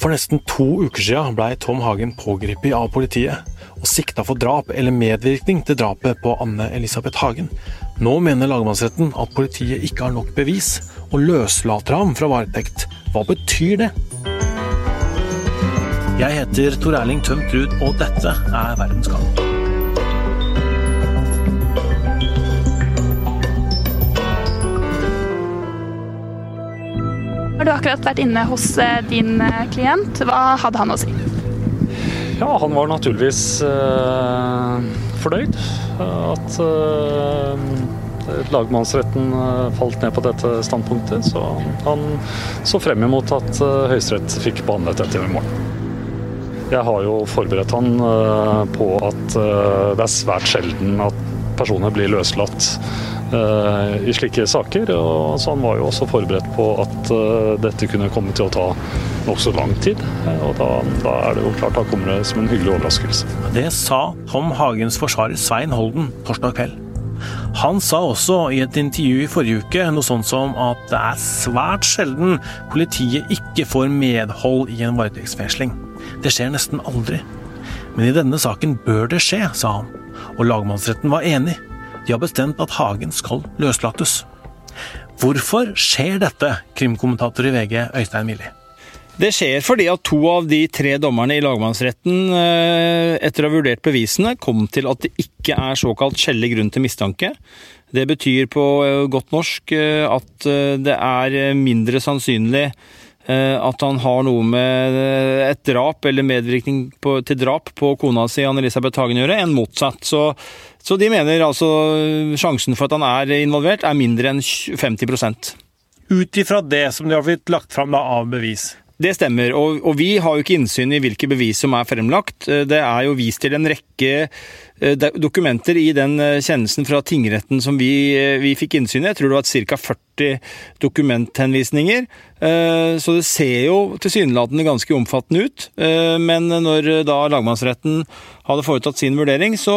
For nesten to uker siden blei Tom Hagen pågrepet av politiet og sikta for drap eller medvirkning til drapet på Anne Elisabeth Hagen. Nå mener lagmannsretten at politiet ikke har nok bevis, og løslater ham fra varetekt. Hva betyr det? Jeg heter Tor Erling Tømt Ruud, og dette er Verdens gang. Har du akkurat vært inne hos eh, din eh, klient? Hva hadde han å si? Ja, han var naturligvis eh, fornøyd. At eh, lagmannsretten eh, falt ned på dette standpunktet. Så han så frem imot at eh, Høyesterett fikk behandlet dette i morgen. Jeg har jo forberedt han eh, på at eh, det er svært sjelden at personer blir løslatt eh, i slike saker. Og så han var jo også forberedt på at eh, dette kunne komme til å ta nokså lang tid. Eh, Og da, da er det jo klart da kommer det som en hyggelig overraskelse. Det sa Tom Hagens forsvarer Svein Holden torsdag kveld. Han sa også i et intervju i forrige uke noe sånt som at det er svært sjelden politiet ikke får medhold i en varetektsfengsling. Det skjer nesten aldri. Men i denne saken bør det skje, sa han, og lagmannsretten var enig. De har bestemt at Hagen skal løslates. Hvorfor skjer dette, krimkommentator i VG Øystein Milli? Det skjer fordi at to av de tre dommerne i lagmannsretten, eh, etter å ha vurdert bevisene, kom til at det ikke er såkalt skjellig grunn til mistanke. Det betyr på eh, godt norsk eh, at det er mindre sannsynlig at han har noe med eh, et drap eller medvirkning på, til drap på kona si Anne-Elisabeth Hagen å gjøre, enn motsatt. Så, så de mener altså sjansen for at han er involvert, er mindre enn 50 Ut ifra det som de har blitt lagt fram av bevis. Det stemmer, og, og vi har jo ikke innsyn i hvilke bevis som er fremlagt. Eh, Det er jo vist til en rekke eh, dokumenter i den eh, kjennelsen fra tingretten som vi, vi fikk innsyn i. Jeg tror det var ca. 40 dokumenthenvisninger. Så det ser jo tilsynelatende ganske omfattende ut. Men når da lagmannsretten hadde foretatt sin vurdering, så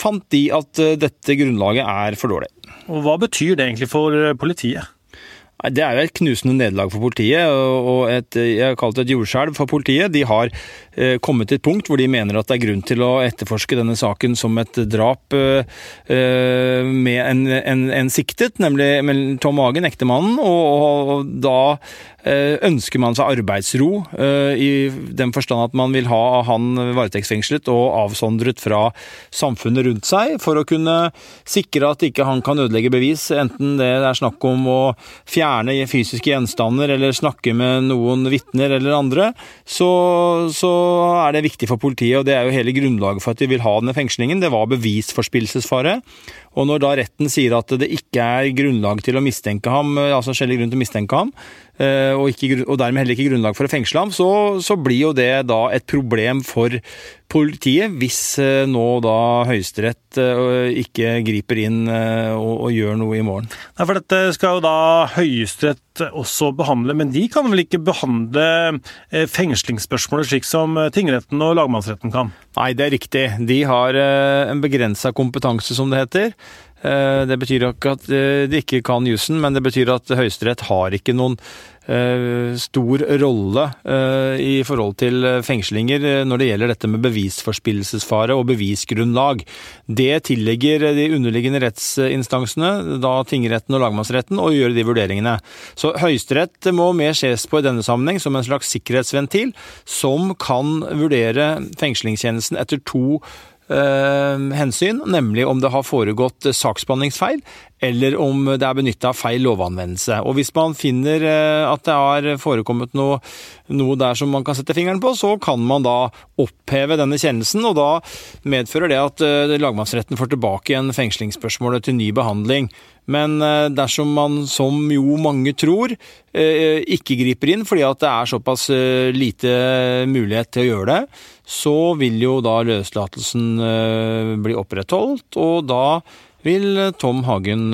fant de at dette grunnlaget er for dårlig. Og hva betyr det egentlig for politiet? Det er jo et knusende nederlag for politiet, og et, jeg har kalt det et jordskjelv for politiet. De har eh, kommet til et punkt hvor de mener at det er grunn til å etterforske denne saken som et drap eh, eh, med en, en, en siktet, nemlig Tom Hagen, ektemannen, og, og da ønsker man seg arbeidsro, eh, i den forstand at man vil ha han varetektsfengslet og avsondret fra samfunnet rundt seg, for å kunne sikre at ikke han kan ødelegge bevis, enten det er snakk om å fjerne fysiske gjenstander eller snakke med noen vitner eller andre, så, så er det viktig for politiet, og det er jo hele grunnlaget for at de vil ha denne fengslingen. Det var bevisforspillelsesfare. Og når da retten sier at det ikke er grunnlag til å mistenke ham, altså skjellig grunn til å mistenke ham, eh, og, ikke, og dermed heller ikke grunnlag for å fengsle ham, så, så blir jo det da et problem for politiet hvis eh, nå da Høyesterett eh, ikke griper inn eh, og, og gjør noe i morgen. Nei, for dette skal jo da Høyesterett også behandle, men de kan vel ikke behandle eh, fengslingsspørsmålet slik som tingretten og lagmannsretten kan? Nei, det er riktig. De har en begrensa kompetanse, som det heter. Eh, Det betyr ikke at eh, de ikke kan jussen, men det betyr at Høyesterett har ikke noen eh, stor rolle i forhold til fengslinger når det gjelder dette med bevisforspillelsesfare og bevisgrunnlag. Det tilligger de underliggende rettsinstansene, da tingretten og lagmannsretten, å gjøre de vurderingene. Så Høyesterett må mer ses på i denne sammenheng som en slags sikkerhetsventil som kan vurdere fengslingstjenesten etter to hensyn, nemlig om det har foregått eh, saksbehandlingsfeil, eller om det er benytta feil lovanvendelse. Og hvis man finner eh, at det har forekommet noe, noe der som man kan sette fingeren på, så kan man da oppheve denne kjennelsen, og da medfører det at eh, lagmannsretten får tilbake igjen fengslingsspørsmålet til ny behandling. Men eh, dersom man, som jo mange tror, eh, ikke griper inn fordi at det er såpass eh, lite mulighet til å gjøre det, så vil jo da løslatelsen bli opprettholdt, og da vil Tom Hagen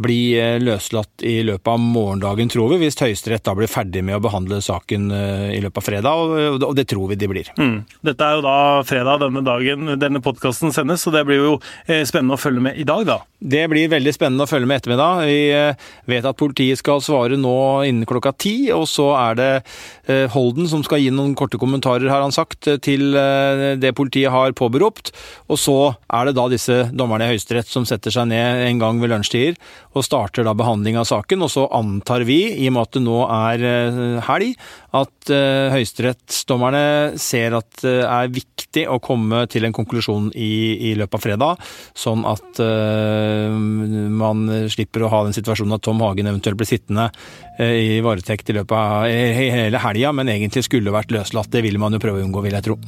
bli løslatt i løpet av morgendagen, tror vi, hvis Høyesterett da blir ferdig med å behandle saken i løpet av fredag, og det tror vi de blir. Mm. Dette er jo da fredag denne dagen denne podkasten sendes, så det blir jo spennende å følge med i dag, da. Det blir veldig spennende å følge med ettermiddag. Vi eh, vet at politiet skal svare nå innen klokka ti, og så er det eh, Holden som skal gi noen korte kommentarer, har han sagt, til eh, det politiet har påberopt. Og så er det da disse dommerne i Høyesterett som setter seg ned en gang ved lunsjtider og starter da behandling av saken. Og så antar vi, i og med at det nå er helg, at høyesterettsdommerne ser at det er viktig å komme til en konklusjon i, i løpet av fredag, sånn at uh, man slipper å ha den situasjonen at Tom Hagen eventuelt blir sittende uh, i varetekt i løpet av hele helga, men egentlig skulle vært løslatt. Det ville man jo prøve å unngå, vil jeg tro.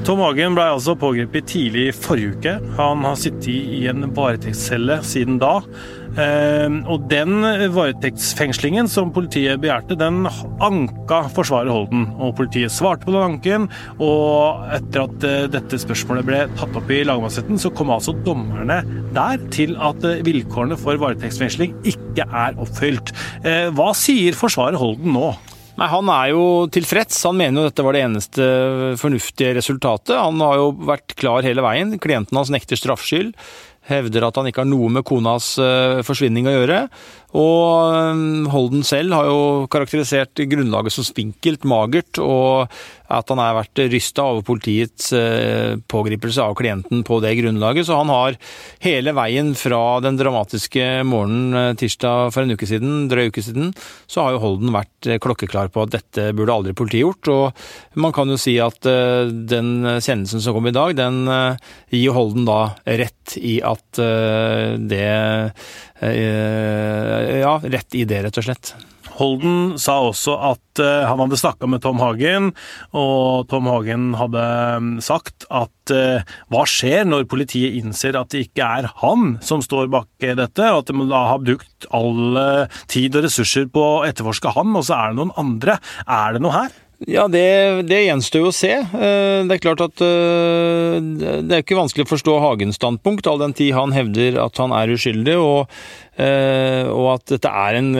Tom Hagen ble altså pågrepet tidlig i forrige uke. Han har sittet i en varetektscelle siden da. Ehm, og den varetektsfengslingen som politiet begjærte, den anka forsvaret Holden. Og politiet svarte på den anken, og etter at eh, dette spørsmålet ble tatt opp i lagmannsretten, så kom altså dommerne der til at eh, vilkårene for varetektsfengsling ikke er oppfylt. Eh, hva sier forsvaret Holden nå? Nei, Han er jo tilfreds. Han mener jo dette var det eneste fornuftige resultatet. Han har jo vært klar hele veien. Klienten hans nekter straffskyld hevder at han ikke har noe med konas eh, forsvinning å gjøre. Og um, Holden selv har jo karakterisert grunnlaget som spinkelt, magert, og at han har vært rysta over politiets uh, pågripelse av klienten på det grunnlaget. Så han har hele veien fra den dramatiske morgenen uh, tirsdag for en uke siden, drøy uke siden, så har jo Holden vært uh, klokkeklar på at dette burde aldri politiet gjort. Og man kan jo si at den kjennelsen som kom i dag, den gir Holden da rett i at det Eh, ja, rett i det, rett og slett. Holden sa også at eh, han hadde snakka med Tom Hagen, og Tom Hagen hadde mm, sagt at eh, hva skjer når politiet innser at det ikke er han som står bak dette, og at de da har brukt all tid og ressurser på å etterforske han, og så er det noen andre. Er det noe her? Ja, det, det gjenstår jo å se. Eh, det er klart at eh, det er ikke vanskelig å forstå Hagens standpunkt, all den tid han hevder at han er uskyldig, og, eh, og at dette er en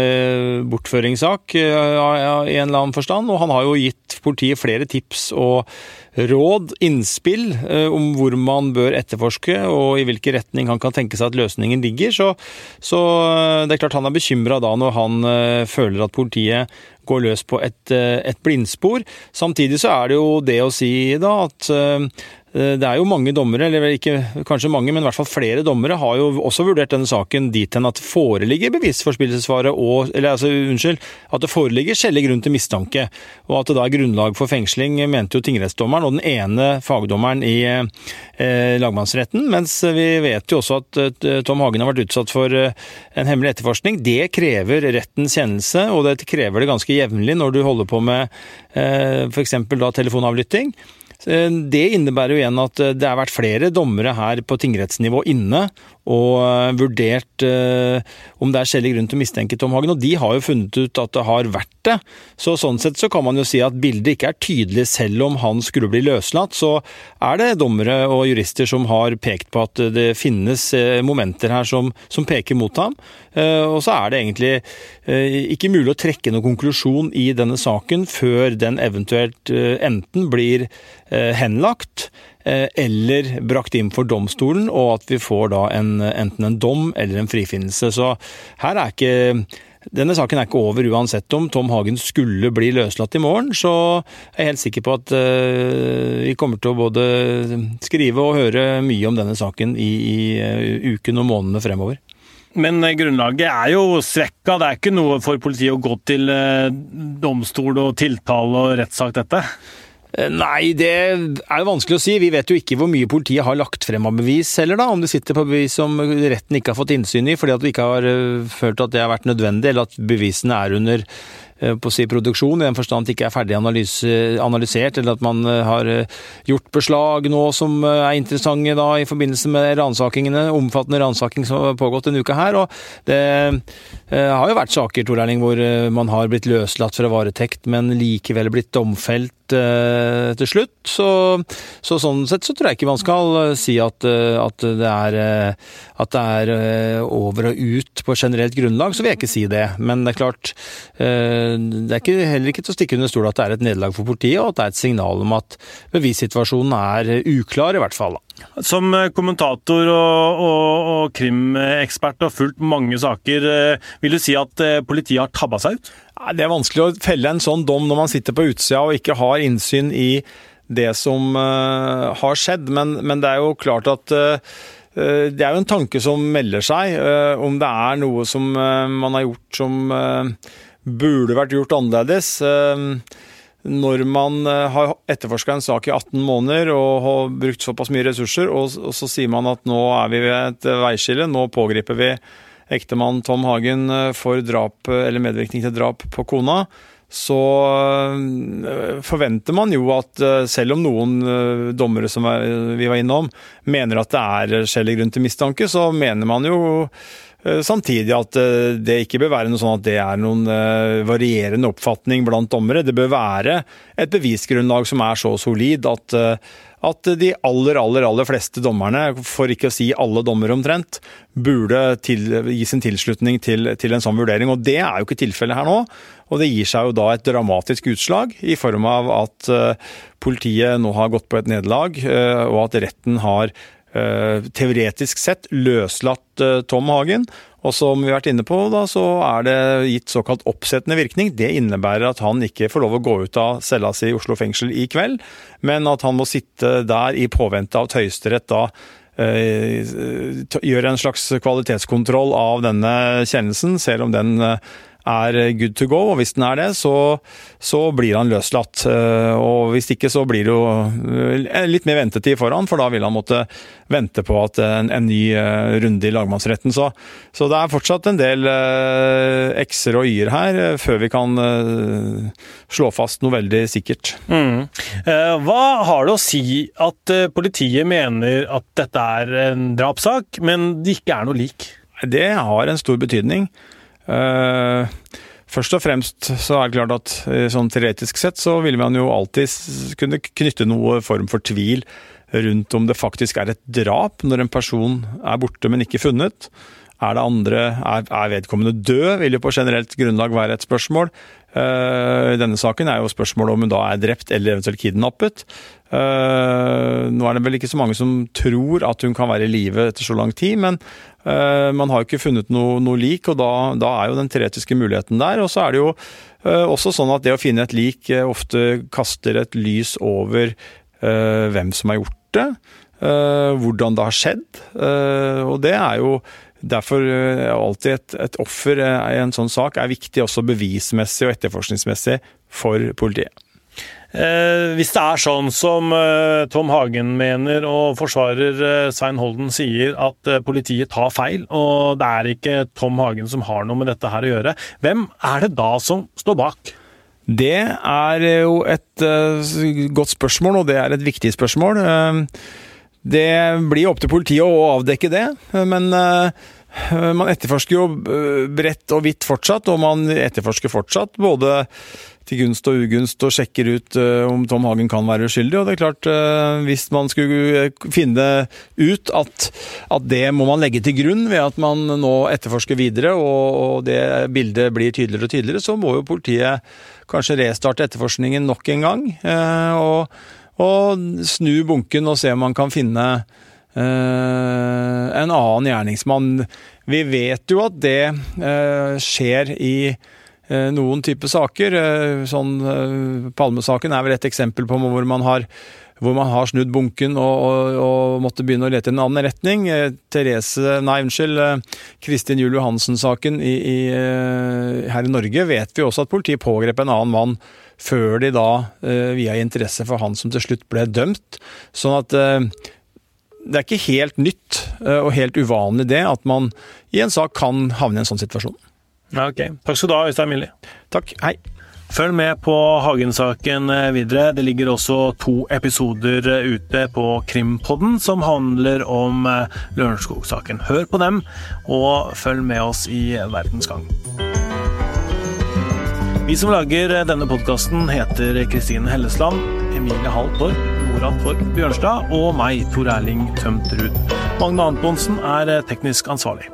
bortføringssak i en eller annen forstand. Og han har jo gitt politiet flere tips og råd, innspill, om hvor man bør etterforske, og i hvilken retning han kan tenke seg at løsningen ligger. Så, så det er klart han er bekymra da når han føler at politiet går løs på et, eh, et blindspor. Samtidig så er det jo det å si da at eh, Eh, det er jo mange dommere, eller ikke kanskje mange, men i hvert fall flere dommere, har jo også vurdert denne saken dit hen at det foreligger bevisforspillelsesfare og Eller altså, unnskyld, at det foreligger skjellig grunn til mistanke, og at det da er grunnlag for fengsling, mente jo tingrettsdommeren og den ene fagdommeren i eh, lagmannsretten. Mens vi vet jo også at eh, Tom Hagen har vært utsatt for eh, en hemmelig etterforskning. Det krever rettens kjennelse, og det krever det ganske jevnlig når du holder på med eh, f.eks. da telefonavlytting. Eh, det innebærer jo igjen at eh, det har vært flere dommere her på tingrettsnivå inne og eh, vurdert om det er skjellig grunn til å mistenke Tom Hagen, og de har jo funnet ut at det har vært det. Så sånn sett så kan man jo si at bildet ikke er tydelig selv om han skulle bli løslatt. Så er det dommere og jurister som har pekt på at det finnes momenter her som, som peker mot ham. Og så er det egentlig ikke mulig å trekke noen konklusjon i denne saken før den eventuelt enten blir Eh, henlagt eh, eller brakt inn for domstolen, og at vi får da en, enten en dom eller en frifinnelse. Så her er ikke denne saken er ikke over uansett om Tom Hagen skulle bli løslatt i morgen, så jeg er helt sikker på at uh, vi kommer til å både skrive og høre mye om denne saken i, i uh, uken og månedene fremover. Men grunnlaget er jo svekka. Det er ikke noe for politiet å gå til uh, domstol og tiltale og rettssak, dette? Eh, nei, det er jo vanskelig å si. Vi vet jo ikke hvor mye politiet har lagt frem av bevis heller, da. Om det sitter på bevis som retten ikke har fått innsyn i fordi at vi ikke har eh, følt at det har vært nødvendig, eller at bevisene er under Eh, på å si produksjon, i den forstand at det ikke er ferdig analysert, eller at man eh, har eh, gjort beslag nå som er interessante da, i forbindelse med ransakingene, omfattende ransaking som har pågått en uke her. og Det har jo vært saker Tor Erling, hvor man har blitt løslatt fra varetekt, men likevel blitt domfelt til slutt. Så, så, sånn sett så tror jeg ikke man skal si at, at, det, er, at det er over og ut på generelt grunnlag, så vil jeg ikke si det. Men det er klart det er ikke, heller ikke til å stikke under stol at det er et nederlag for politiet, og at det er et signal om at bevissituasjonen er uklar, i hvert fall. Som kommentator og, og, og krimekspert og fulgt mange saker, vil du si at politiet har tabba seg ut? Det er vanskelig å felle en sånn dom når man sitter på utsida og ikke har innsyn i det som uh, har skjedd, men, men, det er jo klart at uh, det er jo en tanke som melder seg, om det er noe som man har gjort som burde vært gjort annerledes. Når man har etterforska en sak i 18 måneder og har brukt såpass mye ressurser, og, så sier man at nå er vi ved et veiskille, nå pågriper vi ektemann Tom Hagen for drap eller medvirkning til drap på kona, så forventer man jo at selv om noen dommere som vi var innom, mener at det er skjellig grunn til mistanke, så mener man jo samtidig at det ikke bør være noe sånn at det er noen varierende oppfatning blant dommere. Det bør være et bevisgrunnlag som er så solid at at de aller, aller, aller fleste dommerne, for ikke å si alle dommere omtrent, burde til, gi sin tilslutning til, til, en sånn vurdering. Og det er jo ikke tilfellet her nå. Og det gir seg jo da et dramatisk utslag i form av at politiet nå har gått på et nederlag, og at retten har teoretisk sett løslatt Tom Hagen. Og som vi har vært inne på, da, så er det gitt såkalt oppsettende virkning. Det innebærer at han ikke får lov å gå ut av cella si i Oslo fengsel i kveld, men at han må sitte der i påvente av at Høyesterett da eh, gjør en slags kvalitetskontroll av denne kjennelsen, selv om den eh, er good to go, og hvis den er det, så, så, blir han løslatt. Eh, og hvis ikke, så blir det jo eh, litt mer ventetid foran, for da vil han måtte vente på at en, en ny eh, runde i lagmannsretten. Så, så, det er fortsatt en del x-er og y-er her, før vi kan slå fast noe veldig sikkert. Mm. Hva har det å si at politiet mener at dette er en drapssak, men det ikke er noe lik? Det har en stor betydning. Eh, først og fremst så er det klart at eh, sånn teoretisk sett så vil man jo alltid kunne knytte noe form for tvil rundt om det faktisk er et drap når en person er borte, men ikke funnet. Er det andre, er, er vedkommende død, vil jo på generelt grunnlag være et spørsmål. Uh, denne saken er jo spørsmålet om hun da er drept eller eventuelt kidnappet. Uh, nå er det vel ikke så mange som tror at hun kan være i live etter så lang tid, men uh, man har jo ikke funnet noe, noe lik, og da, da, er jo den teoretiske muligheten der. Og så er det jo også sånn at det å finne et lik ofte kaster et lys over hvem som har gjort det. hvordan det har skjedd. og det er jo Derfor er eh, alltid et, et offer eh, i en sånn sak er viktig også bevismessig og etterforskningsmessig for politiet. Eh, hvis det er sånn som eh, Tom Hagen mener og forsvarer eh, Svein Holden sier, at eh, politiet tar feil, og det er ikke Tom Hagen som har noe med dette her å gjøre, hvem er det da som står bak? Det er jo et godt spørsmål, og det er et viktig spørsmål. Det blir opp til politiet å avdekke det, men eh, man etterforsker jo eh, bredt og vidt fortsatt, og man etterforsker fortsatt både til gunst og ugunst og sjekker ut eh, om Tom Hagen kan være uskyldig. Og det er klart, hvis man skulle finne ut at, at det må man legge til grunn ved at man nå etterforsker videre, og, og det bildet blir tydeligere og tydeligere, så må jo politiet kanskje restarte etterforskningen nok en gang. og og snu bunken og se om man kan finne uh, en annen gjerningsmann. Vi vet jo at det uh, skjer i uh, noen type saker. sånn Palmesaken er vel et eksempel på hvor man har hvor man har snudd bunken og, og, og måtte begynne å lete i en annen retning. Therese, nei, unnskyld, Kristin Juel Johansen-saken her i Norge vet vi også at politiet pågrep en annen mann før de da eh, via interesse for han som til slutt ble dømt. Sånn at eh, det er ikke helt nytt eh, og helt uvanlig det at man i en sak kan havne i en sånn situasjon. Ok. Takk skal du ha, Øystein Milli. Takk. Hei. Følg med på Hagen-saken videre. Det ligger også to episoder ute på Krimpodden som handler om Lørenskog-saken. Hør på dem, og følg med oss i Verdens gang. Vi som lager denne podkasten, heter Kristine Hellesland, Emilie Hall Torp, Nora Torp Bjørnstad og meg, Tor Erling Tømterud. Magne Antonsen er teknisk ansvarlig.